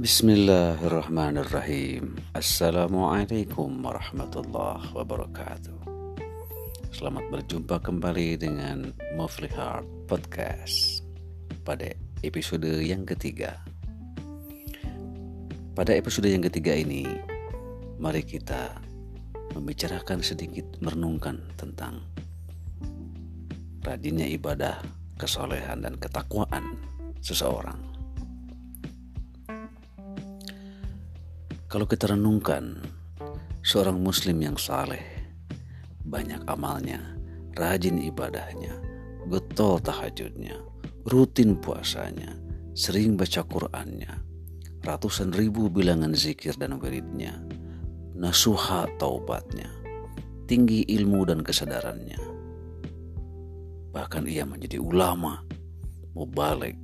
Bismillahirrahmanirrahim. Assalamualaikum warahmatullahi wabarakatuh. Selamat berjumpa kembali dengan Mufli Heart Podcast Pada episode yang ketiga. Pada episode yang ketiga ini Mari kita membicarakan sedikit merenungkan tentang Rajinnya ibadah, kesolehan dan ketakwaan seseorang Kalau kita renungkan, seorang muslim yang saleh, banyak amalnya, rajin ibadahnya, getol tahajudnya, rutin puasanya, sering baca Qur'annya, ratusan ribu bilangan zikir dan wiridnya, nasuha taubatnya, tinggi ilmu dan kesadarannya. Bahkan ia menjadi ulama, mubalik,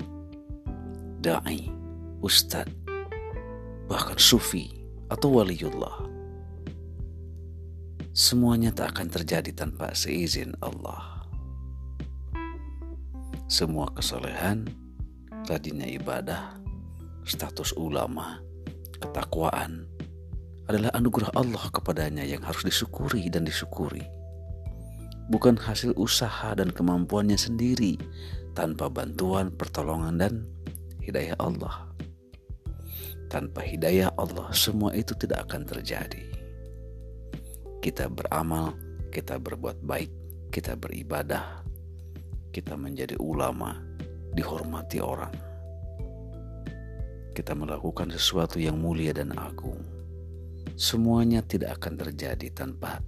da'i, ustadz, bahkan sufi, atau waliullah. Semuanya tak akan terjadi tanpa seizin Allah. Semua kesolehan, rajinnya ibadah, status ulama, ketakwaan adalah anugerah Allah kepadanya yang harus disyukuri dan disyukuri. Bukan hasil usaha dan kemampuannya sendiri tanpa bantuan, pertolongan, dan hidayah Allah. Tanpa hidayah Allah, semua itu tidak akan terjadi. Kita beramal, kita berbuat baik, kita beribadah, kita menjadi ulama, dihormati orang. Kita melakukan sesuatu yang mulia dan agung. Semuanya tidak akan terjadi tanpa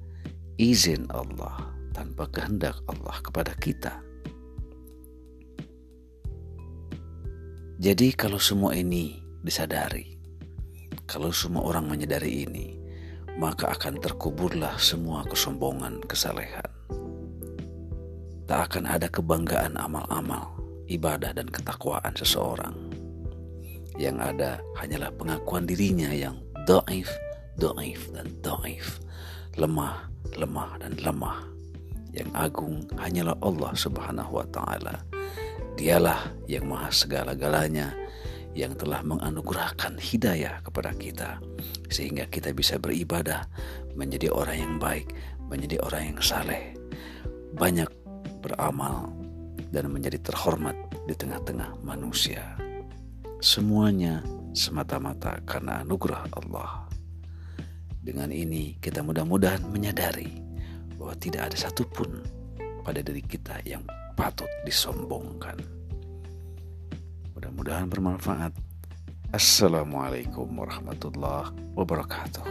izin Allah, tanpa kehendak Allah kepada kita. Jadi, kalau semua ini disadari. Kalau semua orang menyadari ini, maka akan terkuburlah semua kesombongan kesalehan. Tak akan ada kebanggaan amal-amal, ibadah dan ketakwaan seseorang. Yang ada hanyalah pengakuan dirinya yang do'if, do'if dan do'if. Lemah, lemah dan lemah. Yang agung hanyalah Allah subhanahu wa ta'ala. Dialah yang maha segala-galanya, yang telah menganugerahkan hidayah kepada kita sehingga kita bisa beribadah menjadi orang yang baik, menjadi orang yang saleh, banyak beramal dan menjadi terhormat di tengah-tengah manusia. Semuanya semata-mata karena anugerah Allah. Dengan ini kita mudah-mudahan menyadari bahwa tidak ada satupun pada diri kita yang patut disombongkan. Mudah-mudahan bermanfaat. Assalamualaikum warahmatullahi wabarakatuh.